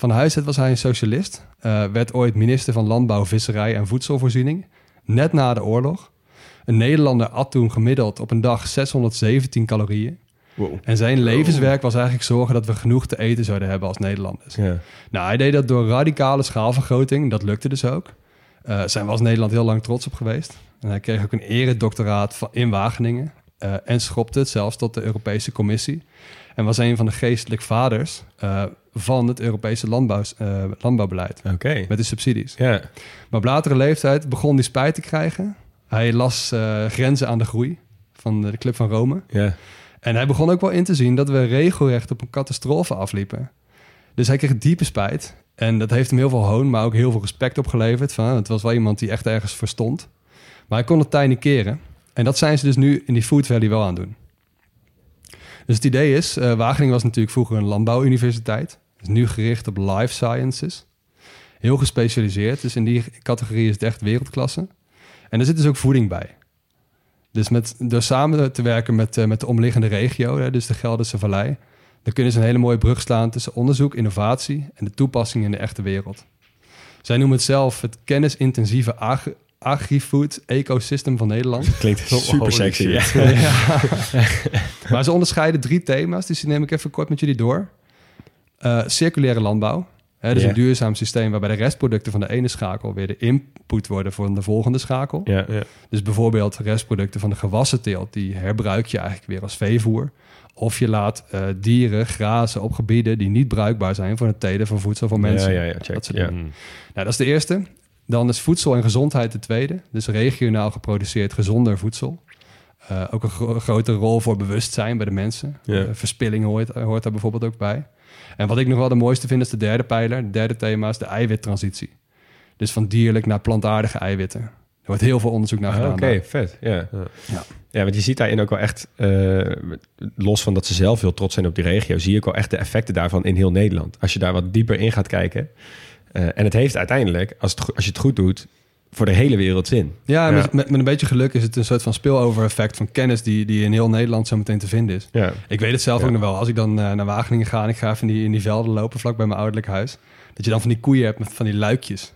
Van huis uit was hij een socialist, eh, werd ooit minister van Landbouw, Visserij en Voedselvoorziening, net na de oorlog. Een Nederlander at toen gemiddeld op een dag 617 calorieën. Wow. En zijn levenswerk was eigenlijk zorgen dat we genoeg te eten zouden hebben als Nederlanders. Ja. Nou, hij deed dat door radicale schaalvergroting. Dat lukte dus ook. Eh zijn we als Nederland heel lang trots op geweest. En hij kreeg ook een eredoctoraat in Wageningen. eh, en schopte het zelfs tot de Europese Commissie. En was een van de geestelijk vaders van het Europese landbouw, eh, landbouwbeleid. Met de subsidies. Ja. Maar op latere leeftijd begon hij spijt te krijgen. Hij las eh, Grenzen aan de Groei van de Club van Rome. Ja. En hij begon ook wel in te zien dat we regelrecht op een catastrofe afliepen. Dus hij kreeg diepe spijt. En dat heeft hem heel veel hoon, maar ook heel veel respect opgeleverd. Van, het was wel iemand die echt ergens verstond. Maar hij kon het tij niet keren. En dat zijn ze dus nu in die Food Valley wel aan doen. Dus het idee is, eh, Wageningen was natuurlijk vroeger een landbouwuniversiteit. Is nu gericht op life sciences. Heel gespecialiseerd. Dus in die categorie is het echt wereldklasse. En er zit dus ook voeding bij. Dus met, door samen te werken met, eh, met de omliggende regio, hè, dus de Gelderse Vallei, dan kunnen ze een hele mooie brug slaan tussen onderzoek, innovatie en de toepassing in de echte wereld. Zij noemen het zelf het kennisintensieve agri- agri-food ecosystem van Nederland. Klinkt super sexy. Ja. maar ze onderscheiden drie thema's, dus die neem ik even kort met jullie door. Eh, circulaire landbouw. Hè, dus een duurzaam systeem waarbij de restproducten van de ene schakel weer de input worden voor de volgende schakel. Dus bijvoorbeeld restproducten van de gewassenteelt, die herbruik je eigenlijk weer als veevoer. Of je laat eh, dieren grazen op gebieden die niet bruikbaar zijn voor het telen van voedsel voor mensen. Ja, ja, ja, check. Dat soort Ja. dingen. Nou, dat is de eerste. Dan is voedsel en gezondheid de tweede. Dus regionaal geproduceerd gezonder voedsel. Eh, ook een gro- grote rol voor bewustzijn bij de mensen. Ja. Eh, verspilling hoort, hoort daar bijvoorbeeld ook bij. En wat ik nog wel de mooiste vind is de derde pijler. Het derde thema is de eiwittransitie. Dus van dierlijk naar plantaardige eiwitten. Er wordt heel veel onderzoek naar Ah, gedaan. Oké, vet. Ja. Ja. Ja. want je ziet daarin ook wel echt, eh, los van dat ze zelf heel trots zijn op die regio, zie je ook wel echt de effecten daarvan in heel Nederland. Als je daar wat dieper in gaat kijken. eh, en het heeft uiteindelijk, als, het, als je het goed doet, voor de hele wereld zin. Ja, Ja. Met, met, met een beetje geluk is het een soort van spillover effect van kennis die, die in heel Nederland zo meteen te vinden is. Ja. Ik weet het zelf Ja. ook nog wel. Als ik dan eh, naar Wageningen ga en ik ga even in die, in die velden lopen vlak bij mijn ouderlijk huis. Dat je dan van die koeien hebt met van die luikjes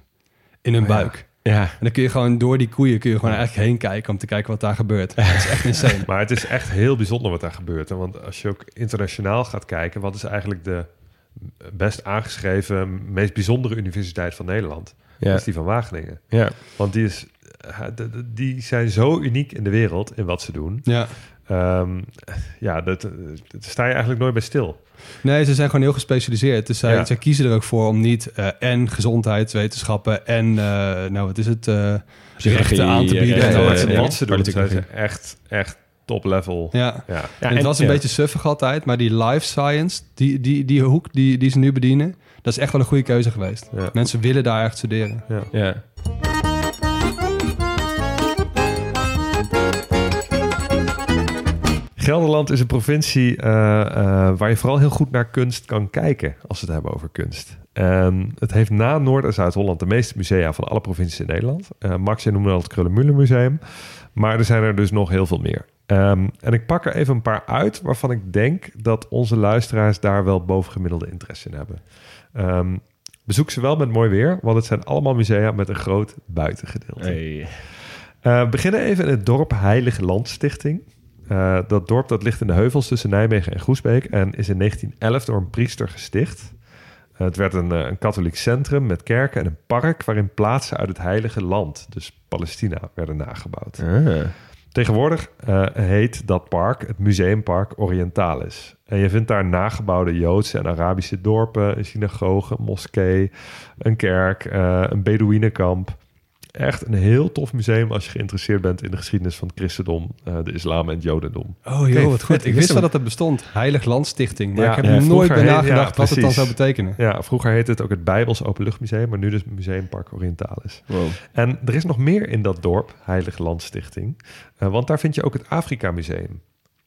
in hun Oh buik. Ja. En dan kun je gewoon door die koeien kun je gewoon eigenlijk heen kijken om te kijken wat daar gebeurt. Dat is echt insane. Maar het is echt heel bijzonder wat daar gebeurt. Hè? Want als je ook internationaal gaat kijken, wat is eigenlijk de best aangeschreven, meest bijzondere universiteit van Nederland? Ja. Dat is die van Wageningen. Ja. Want die, is, eh, die zijn zo uniek in de wereld in wat ze doen. Ja. Ehm, ja, dat, dat sta je eigenlijk nooit bij stil. Nee, ze zijn gewoon heel gespecialiseerd. Dus zij, Ja. zij kiezen er ook voor om niet eh, en gezondheidswetenschappen en, eh, nou wat is het, eh rechten aan te bieden. en Ja, dat wat ze, wat ze doen, zijn ze echt, echt top level. Ja. Ja. Ja, en het en- was een ja. beetje suffig altijd, maar die life science, die, die, die hoek die, die ze nu bedienen, dat is echt wel een goede keuze geweest. Ja. Mensen willen daar echt studeren. Ja. Gelderland is een provincie eh, eh, waar je vooral heel goed naar kunst kan kijken als we het hebben over kunst. En het heeft na Noord- en Zuid-Holland de meeste musea van alle provincies in Nederland. Eh, Max, je noemde al het Krullenmullen Museum, maar er zijn er dus nog heel veel meer. Ehm, en ik pak er even een paar uit waarvan ik denk dat onze luisteraars daar wel bovengemiddelde interesse in hebben. Ehm, bezoek ze wel met mooi weer, want het zijn allemaal musea met een groot buitengedeelte. Hey. Eh, we beginnen even in het dorp Heilige Landstichting. Eh, dat dorp dat ligt in de heuvels tussen Nijmegen en Groesbeek en is in 1911 door een priester gesticht. Eh, het werd een, een katholiek centrum met kerken en een park waarin plaatsen uit het Heilige Land, dus Palestina, werden nagebouwd. Tegenwoordig eh, heet dat park het Museumpark Orientalis. En je vindt daar nagebouwde Joodse en Arabische dorpen, een synagoge, een moskee, een kerk, eh, een Bedouinenkamp. Echt een heel tof museum als je geïnteresseerd bent in de geschiedenis van het christendom, eh, de islam en het jodendom. Oh joh, wat goed. Ik Ik wist wel dat het bestond. Heilig Landstichting. Maar Ja, ik heb ja, nooit bij nagedacht ja, wat het dan zou betekenen. Ja, vroeger heette het ook het Bijbels Openluchtmuseum, maar nu dus Museumpark Orientalis. Wow. En er is nog meer in dat dorp, Heilige Landstichting. eh want daar vind je ook het Afrika Museum.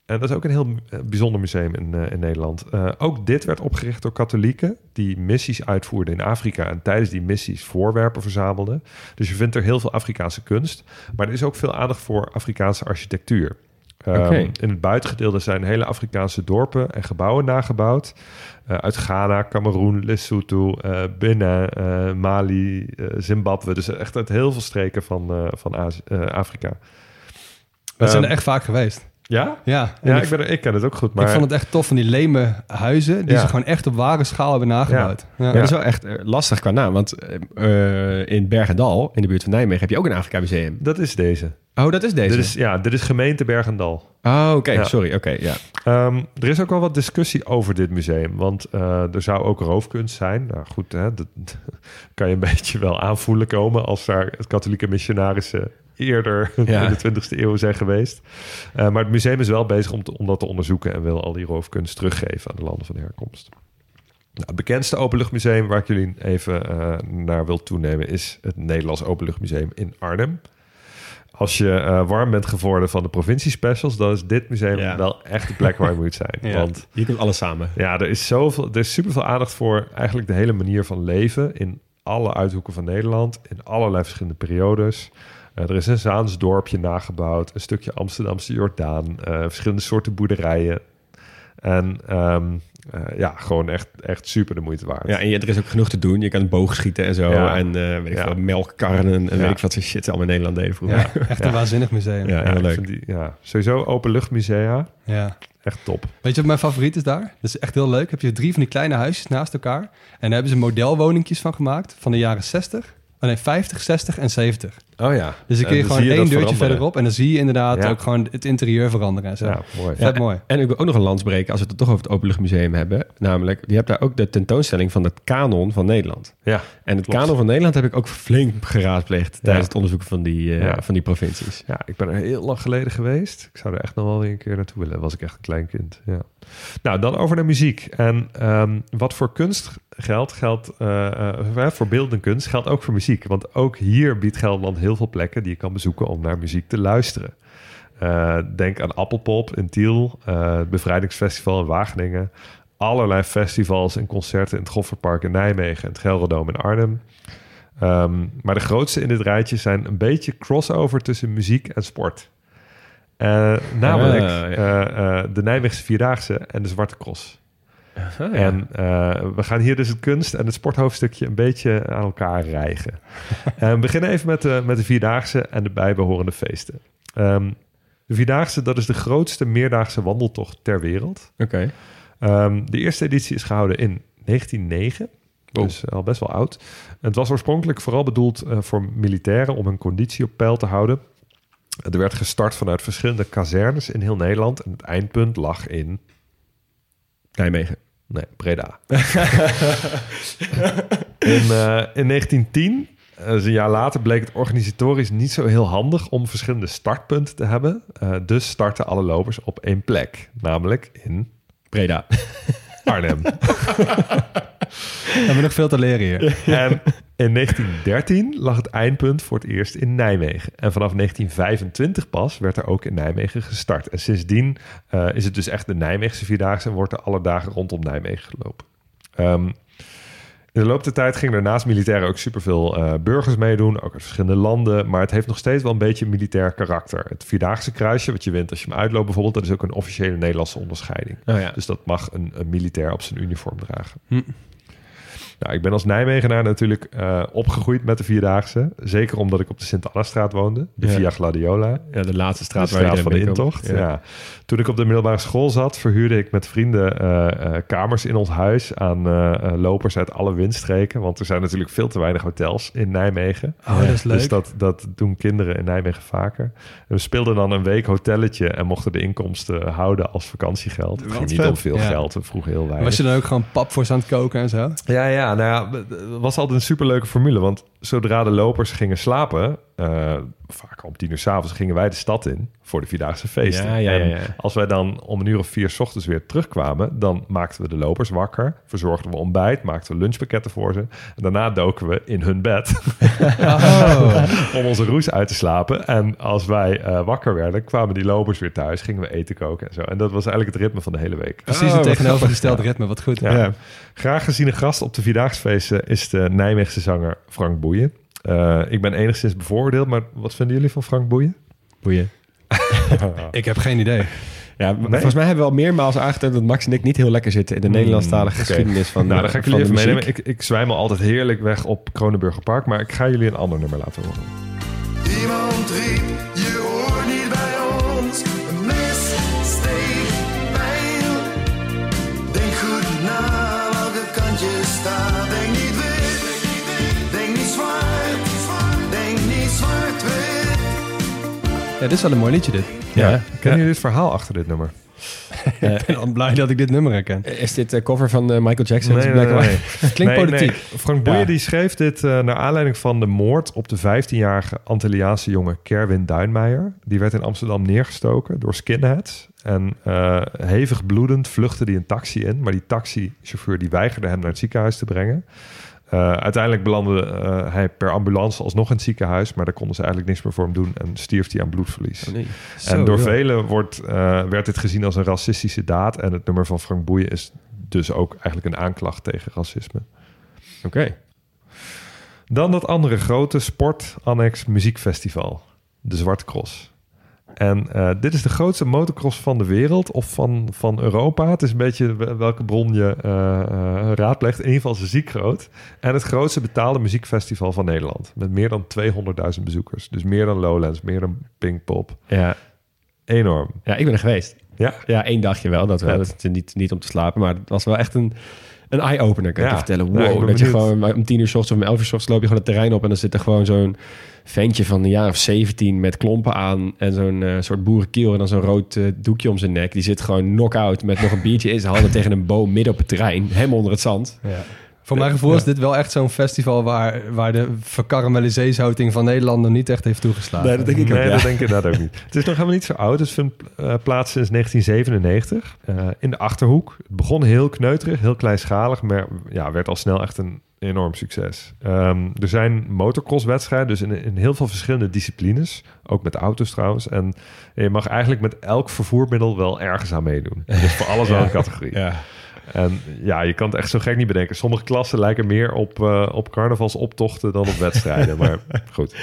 En dat is ook een heel eh, bijzonder museum in, eh, in Nederland. Eh, ook dit werd opgericht door katholieken die missies uitvoerden in Afrika en tijdens die missies voorwerpen verzamelden. Dus je vindt er heel veel Afrikaanse kunst, maar er is ook veel aandacht voor Afrikaanse architectuur. Ehm. In het buitengedeelte zijn hele Afrikaanse dorpen en gebouwen nagebouwd. Eh, uit Ghana, Cameroen, Lesotho, eh, Benin, eh, Mali, eh, Zimbabwe. Dus echt uit heel veel streken van, eh, van eh, Afrika. We zijn er Ehm, echt vaak geweest. Ja? Ja, ik, ik, ben ik ken het ook goed. Maar ik vond het echt tof van die leme huizen... die Ja. ze gewoon echt op ware schaal hebben nagebouwd. Ja. Dat is wel echt eh, lastig qua naam. Want eh, in Bergendal, in de buurt van Nijmegen, heb je ook een Afrika museum. dat is deze. Oh, dat is deze? Dit is, ja, dit is gemeente Bergendal. Oh, oké. Sorry. Oké, ja. Ehm, er is ook wel wat discussie over dit museum. Want eh, er zou ook roofkunst zijn. Nou goed, hè, dat kan je een beetje wel aanvoelen komen... als daar het katholieke missionarissen eerder Ja. in de 20e eeuw zijn geweest. Eh, maar het museum is wel bezig om, te- om dat te onderzoeken... en wil al die roofkunst teruggeven aan de landen van herkomst. Nou, het bekendste openluchtmuseum waar ik jullie even eh, naar wil toenemen... is het Nederlands Openluchtmuseum in Arnhem. Als je eh, warm bent geworden van de provinciespecials... dan is dit museum Ja. wel echt de plek waar je moet zijn. ja. Want Hier komt alles samen. ja, er is, zoveel, er is superveel aandacht voor eigenlijk de hele manier van leven... in alle uithoeken van Nederland, in allerlei verschillende periodes... Eh, er is een Zaans dorpje nagebouwd, een stukje Amsterdamse Jordaan, eh, verschillende soorten boerderijen. En ehm, eh, ja, gewoon echt, echt super de moeite waard. Ja, en je- er is ook genoeg te doen. Je kan boogschieten en zo. Ja. En eh, weet ik Ja. veel, melkkarren en, Ja. weet ik wat voor shit ze allemaal in Nederland deden vroeger. Ja, echt een waanzinnig museum. Ja, Ja. heel leuk. Die, ja, sowieso openluchtmusea, echt top. Weet je wat mijn favoriet is daar? Dat is echt heel leuk. Heb je drie van die kleine huisjes naast elkaar. En daar hebben ze modelwoningjes van gemaakt van de jaren 60. Oh nee, 50, 60 en 70. Oh ja. Dus dan kun je dan gewoon je één deurtje veranderen. verderop. En dan zie je inderdaad Ja. ook gewoon het interieur veranderen en zo. Ja, mooi. Vet Ja, mooi. En ik wil ook nog een lans breken als we het toch over het Openluchtmuseum hebben. Namelijk, je hebt daar ook de tentoonstelling van het kanon van Nederland. Ja, En het Klopt. kanon van Nederland heb ik ook flink geraadpleegd tijdens het onderzoek van die, eh, Ja. van die provincies. Ja, ik ben er heel lang geleden geweest. Ik zou er echt nog wel weer een keer naartoe willen. Was ik echt een klein kind. Ja. Nou, dan over naar muziek. En ehm, wat voor kunst geldt, geldt eh, eh, voor beeldende kunst, geldt ook voor muziek. Want ook hier biedt Gelderland heel veel plekken die je kan bezoeken om naar muziek te luisteren. Denk aan Appelpop in Tiel, het Bevrijdingsfestival in Wageningen. Allerlei festivals en concerten in het Gofferpark in Nijmegen en het Gelderdoom in Arnhem. Ehm, maar de grootste in dit rijtje zijn een beetje crossover tussen muziek en sport. Eh, namelijk Ah, eh, eh, de Nijmeegse Vierdaagse en de Zwarte Cross. En we gaan hier dus het kunst- en het sporthoofdstukje een beetje aan elkaar rijgen. En we beginnen even met de, met de Vierdaagse en de bijbehorende feesten. Ehm, de Vierdaagse, dat is de grootste meerdaagse wandeltocht ter wereld. Oké. Ehm, de eerste editie is gehouden in 1909. Oh. Dus al best wel oud. Het was oorspronkelijk vooral bedoeld voor militairen om hun conditie op peil te houden. Er werd gestart vanuit verschillende kazernes in heel Nederland. En het eindpunt lag in Nijmegen. Nee, Breda. in, eh, in 1910, eh, dus een jaar later, bleek het organisatorisch niet zo heel handig om verschillende startpunten te hebben. Eh, dus startten alle lopers op één plek, namelijk in Breda. Arnhem. We hebben nog veel te leren hier. en in 1913 lag het eindpunt voor het eerst in Nijmegen. En vanaf 1925 pas werd er ook in Nijmegen gestart. En sindsdien eh, is het dus echt de Nijmeegse Vierdaagse en wordt er alle dagen rondom Nijmegen gelopen. Ehm, in de loop der tijd gingen er naast militairen ook superveel eh burgers meedoen, ook uit verschillende landen. Maar het heeft nog steeds wel een beetje militair karakter. Het Vierdaagse kruisje, wat je wint als je hem uitloopt bijvoorbeeld, dat is ook een officiële Nederlandse onderscheiding. Oh ja. Dus dat mag een, een militair op zijn uniform dragen. Hm. Nou, ik ben als Nijmegenaar natuurlijk eh, opgegroeid met de Vierdaagse. Zeker omdat ik op de Sint-Anna-straat woonde. De Ja. Via Gladiola. ja, de laatste De straat, waar van de intocht. Ja. Toen ik op de middelbare school zat, verhuurde ik met vrienden eh, eh, kamers in ons huis aan eh, eh, lopers uit alle windstreken. Want er zijn natuurlijk veel te weinig hotels in Nijmegen. Oh, dat is leuk. Dus dat, dat doen kinderen in Nijmegen vaker. En we speelden dan een week hotelletje en mochten de inkomsten houden als vakantiegeld. Het ging niet om veel Ja. geld, we vroegen heel weinig. Was je dan ook gewoon pap voor ze aan het koken en zo? Ja, ja, nou ja, het was altijd een superleuke formule. Want zodra de lopers gingen slapen, eh, vaak om tien uur s'avonds, gingen wij de stad in voor de Vierdaagse feesten. Ja, ja, ja, En ja. als wij dan om een uur of vier 's ochtends weer terugkwamen, dan maakten we de lopers wakker, verzorgden we ontbijt, maakten we lunchpakketten voor ze. En daarna doken we in hun bed Oh. om onze roes uit te slapen. En als wij eh, wakker werden, kwamen die lopers weer thuis, gingen we eten koken en zo. En dat was eigenlijk het ritme van de hele week. Precies Oh, het wat tegenovergestelde ritme. Wat goed. Ja. Ja. Graag geziene gast op de Vierdaagse is de Nijmeegse zanger Frank Boeien. Eh, ik ben enigszins bevooroordeeld, maar wat vinden jullie van Frank Boeien? Boeien. Ik heb geen idee. Ja, volgens mij hebben we al meermaals aangetoond dat Max en ik niet heel lekker zitten in de Nederlandstalige oké. geschiedenis van nou, dan ga ik van jullie even meenemen. Ik, ik zwijmel altijd heerlijk weg op Kronenburger Park, maar ik ga jullie een ander nummer laten horen. Iemand riep, Ja, dit is wel een mooi liedje dit. Ja. Kennen jullie het verhaal achter dit nummer? Ik ben al blij dat ik dit nummer herken. Is dit de cover van eh, Michael Jackson? Nee, nee. Klinkt Nee, politiek. nee. Frank Boeien Ja. die schreef dit eh, naar aanleiding van de moord op de 15-jarige Antilliaanse jongen Kerwin Duinmeijer. Die werd in Amsterdam neergestoken door skinheads. En eh, hevig bloedend vluchtte hij een taxi in. Maar die taxichauffeur die weigerde hem naar het ziekenhuis te brengen. Eh, uiteindelijk belandde eh, hij per ambulance alsnog in het ziekenhuis. Maar daar konden ze eigenlijk niks meer voor hem doen. En stierf hij aan bloedverlies. Oh, nee. en door velen wordt, eh, werd dit gezien als een racistische daad. En het nummer van Frank Boeien is dus ook eigenlijk een aanklacht tegen racisme. Oké. Dan dat andere grote sport-annex muziekfestival, de Zwarte Cross. En eh, dit is de grootste motocross van de wereld of van, van Europa. Het is een beetje wel- welke bron je eh, raadpleegt. In ieder geval ziek groot. En het grootste betaalde muziekfestival van Nederland. Met meer dan 200.000 bezoekers. Dus meer dan Lowlands, meer dan Pinkpop. Ja. Enorm. ja, ik ben er geweest. Ja, Ja, één dagje wel. Dat wel. Dat is niet, niet om te slapen, maar het was wel echt een, een eye-opener, kan ik Ja. je vertellen. Ja, ik Wow, dat je gewoon om tien uur s ochtends of om elf uur s ochtends loop je gewoon het terrein op en dan zit er gewoon zo'n ventje van een jaar of 17 met klompen aan en zo'n eh, soort boerenkiel en dan zo'n rood eh, doekje om zijn nek. Die zit gewoon knock-out met nog een biertje in zijn handen tegen een boom midden op het terrein, helemaal onder het zand. Voor mijn gevoel is dit wel echt zo'n festival waar, waar de verkaramelliseeshouting van Nederland nog niet echt heeft toegeslagen. Nee, dat denk ik nee, ook, ja. dat denk ik inderdaad ook niet. Het is nog helemaal niet zo oud. Het vindt eh, plaats sinds 1997 eh, in de Achterhoek. Het begon heel kneuterig, heel kleinschalig, maar ja, werd al snel echt een enorm succes. Ehm, er zijn motocrosswedstrijden, dus in, in heel veel verschillende disciplines. Ook met auto's trouwens. En je mag eigenlijk met elk vervoermiddel wel ergens aan meedoen. Dus voor alles wel een categorie. Ja. En ja, je kan het echt zo gek niet bedenken. Sommige klassen lijken meer op, eh, op carnavalsoptochten dan op wedstrijden. maar goed.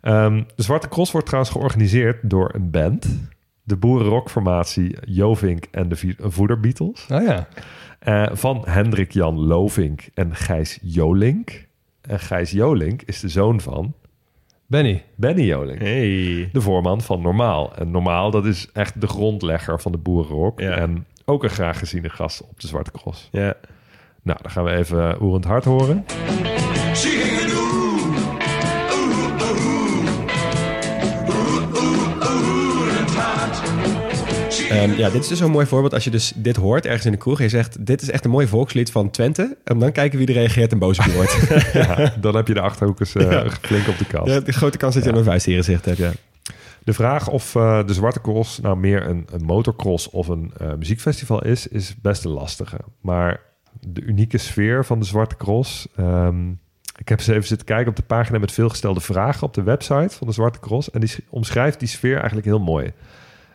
Ehm, de Zwarte Cross wordt trouwens georganiseerd door een band. De boerenrockformatie Jovink en de Voederbeatles. Oh ja. Eh, van Hendrik Jan Lovink en Gijs Jolink. En Gijs Jolink is de zoon van Benny. Benny Jolink. Hey. De voorman van Normaal. En Normaal, dat is echt de grondlegger van de boerenrock. Ja. En ook een graag geziene gast op de Zwarte Cross. Ja. Nou, dan gaan we even Oerend Hart horen. Ehm, ja, dit is dus zo'n mooi voorbeeld. Als je dus dit hoort ergens in de kroeg en je zegt... dit is echt een mooi volkslied van Twente. En dan kijken wie er reageert en boos op je wordt. Ja, dan heb je de Achterhoekers eh, flink op de kast. ja, de grote kans dat je een vuist hier gezicht hebt, ja. De vraag of eh, de Zwarte Cross nou meer een, een motocross of een eh, muziekfestival is, is best een lastige. Maar de unieke sfeer van de Zwarte Cross... ehm, ik heb eens even zitten kijken op de pagina met veelgestelde vragen op de website van de Zwarte Cross. En die sch- omschrijft die sfeer eigenlijk heel mooi.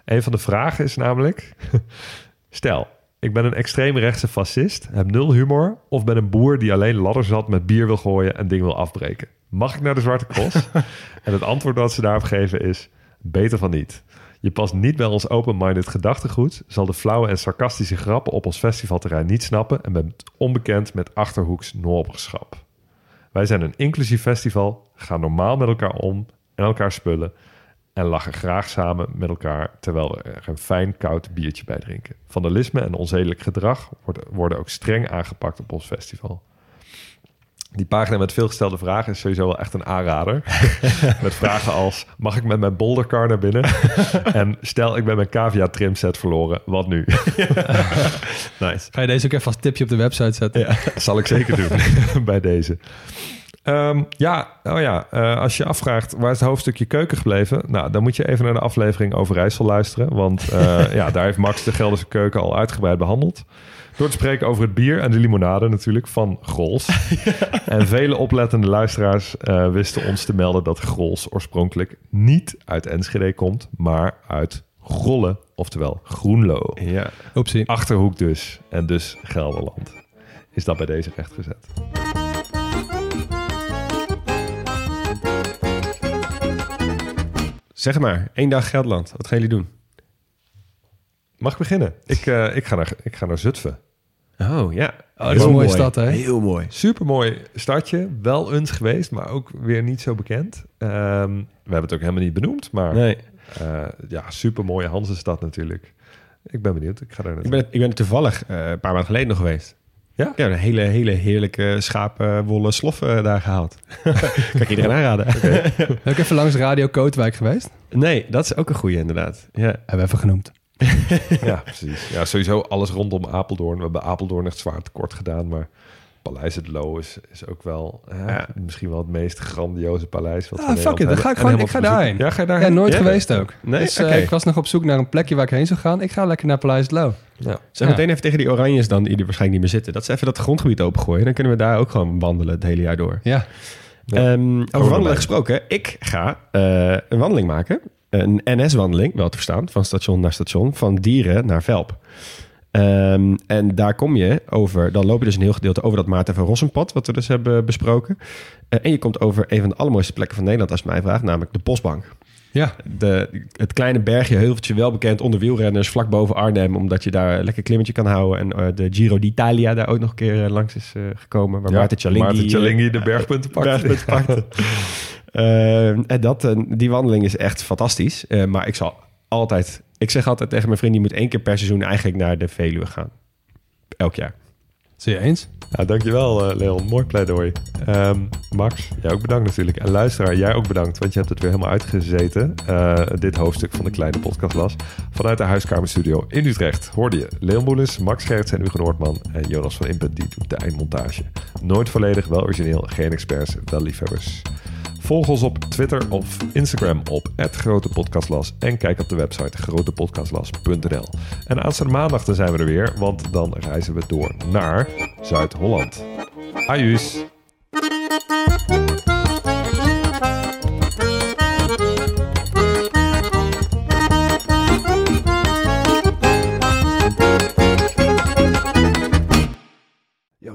Een van de vragen is namelijk... Stel, ik ben een extreemrechtse fascist, heb nul humor... of ben een boer die alleen ladder zat met bier wil gooien en dingen wil afbreken. Mag ik naar de Zwarte Cross? en het antwoord dat ze daarop geven is... beter van niet. Je past niet bij ons open-minded gedachtegoed... zal de flauwe en sarcastische grappen op ons festivalterrein niet snappen... en bent onbekend met Achterhoeks noorberschap. Wij zijn een inclusief festival, gaan normaal met elkaar om en elkaar spullen... en lachen graag samen met elkaar terwijl we er een fijn koud biertje bij drinken. Vandalisme en onzedelijk gedrag worden ook streng aangepakt op ons festival. Die pagina met veelgestelde vragen is sowieso wel echt een aanrader. met vragen als, mag ik met mijn boldercar naar binnen? en stel, ik ben mijn cavia trimset verloren, wat nu? Nice. Ga je deze ook even als tipje op de website zetten? Ja, zal ik zeker doen bij deze. Ehm, ja, oh ja, eh, als je afvraagt waar is het hoofdstukje keuken gebleven? Nou, dan moet je even naar de aflevering over Rijssel luisteren. Want eh, ja, daar heeft Max de Gelderse keuken al uitgebreid behandeld. Door te spreken over het bier en de limonade natuurlijk van Grols. En vele oplettende luisteraars eh, wisten ons te melden dat Grols oorspronkelijk niet uit Enschede komt, maar uit Grolle, oftewel Groenlo. Ja. Oepsie. Achterhoek dus, en dus Gelderland. Is dat bij deze rechtgezet. Zeg maar, één dag Gelderland. Wat gaan jullie doen? Mag ik beginnen? Ik, eh, ik, ga, naar, ik ga naar Zutphen. Oh, ja. Oh, dat is een mooie stad, hè? Heel mooi. Supermooi stadje. Wel eens geweest, maar ook weer niet zo bekend. Ehm, we hebben het ook helemaal niet benoemd, maar Nee. eh, ja, supermooie Hansenstad natuurlijk. Ik ben benieuwd. Ik ga daar Ik naartoe. ben, ik ben er toevallig eh, een paar maanden geleden nog geweest. Ja? Ik heb een hele, hele heerlijke schapenwolle sloffen daar gehaald. kan ik iedereen aanraden. Ben ik even langs Radio Kootwijk geweest? Nee, dat is ook een goeie inderdaad. Ja. Hebben we even genoemd. Ja, precies. Ja, sowieso alles rondom Apeldoorn. We hebben Apeldoorn echt zwaar tekort gedaan, maar Paleis het Loo is, is ook wel Ja. misschien wel het meest grandioze paleis. Wat Ah, fuck it, dan ga ik gewoon- ik ga daarheen. Ja, ga je Ja, daarheen? nooit Ja? geweest ook. Nee? Dus eh, Oké. ik was nog op zoek naar een plekje waar ik heen zou gaan. Ik ga lekker naar Paleis het Loo. Ja. Zeg Ja. meteen even tegen die oranjes dan, die er waarschijnlijk niet meer zitten. Dat ze even dat grondgebied opengooien. Dan kunnen we daar ook gewoon wandelen het hele jaar door. Ja. Ja. Ehm, over wandelen gesproken. Ik ga eh, een wandeling maken. Een NS-wandeling, wel te verstaan. Van station naar station. Van Dieren naar Velp. Ehm, en daar kom je over... Dan loop je dus een heel gedeelte over dat Maarten van Rossenpad... wat we dus hebben besproken. Eh, en je komt over een van de allermooiste plekken van Nederland... als je mij vraagt, namelijk de Bosbank. Ja. De, het kleine bergje, heuveltje, wel bekend onder wielrenners... vlak boven Arnhem, omdat je daar een lekker klimmetje kan houden. En eh, de Giro d'Italia daar ook nog een keer eh, langs is gekomen. Waar Ja, Maarten Cialinghi... Maarten Cialinghi de bergpunten pakt. bergpunten pakte. Eh, en dat, die wandeling is echt fantastisch. Maar ik zal altijd... Ik zeg altijd tegen mijn vriend... die moet één keer per seizoen eigenlijk naar de Veluwe gaan. Elk jaar. Zie je eens? Ja, dankjewel eh, Leon. Mooi pleidooi. Ehm, Max, jij ook bedankt natuurlijk. En luisteraar, jij ook bedankt, want je hebt het weer helemaal uitgezeten. Eh, dit hoofdstuk van de kleine podcastlas. Vanuit de huiskamerstudio in Utrecht hoorde je Leon Boelis, Max Gerts en Hugo Noordman en Jonas van Impen, die doet de eindmontage. Nooit volledig, wel origineel, geen experts, wel liefhebbers. Volg ons op Twitter of Instagram op @grotepodcastlas en kijk op de website grotepodcastlas.nl. En aanstaande maandag dan zijn we er weer, want dan reizen we door naar Zuid-Holland. Ajus!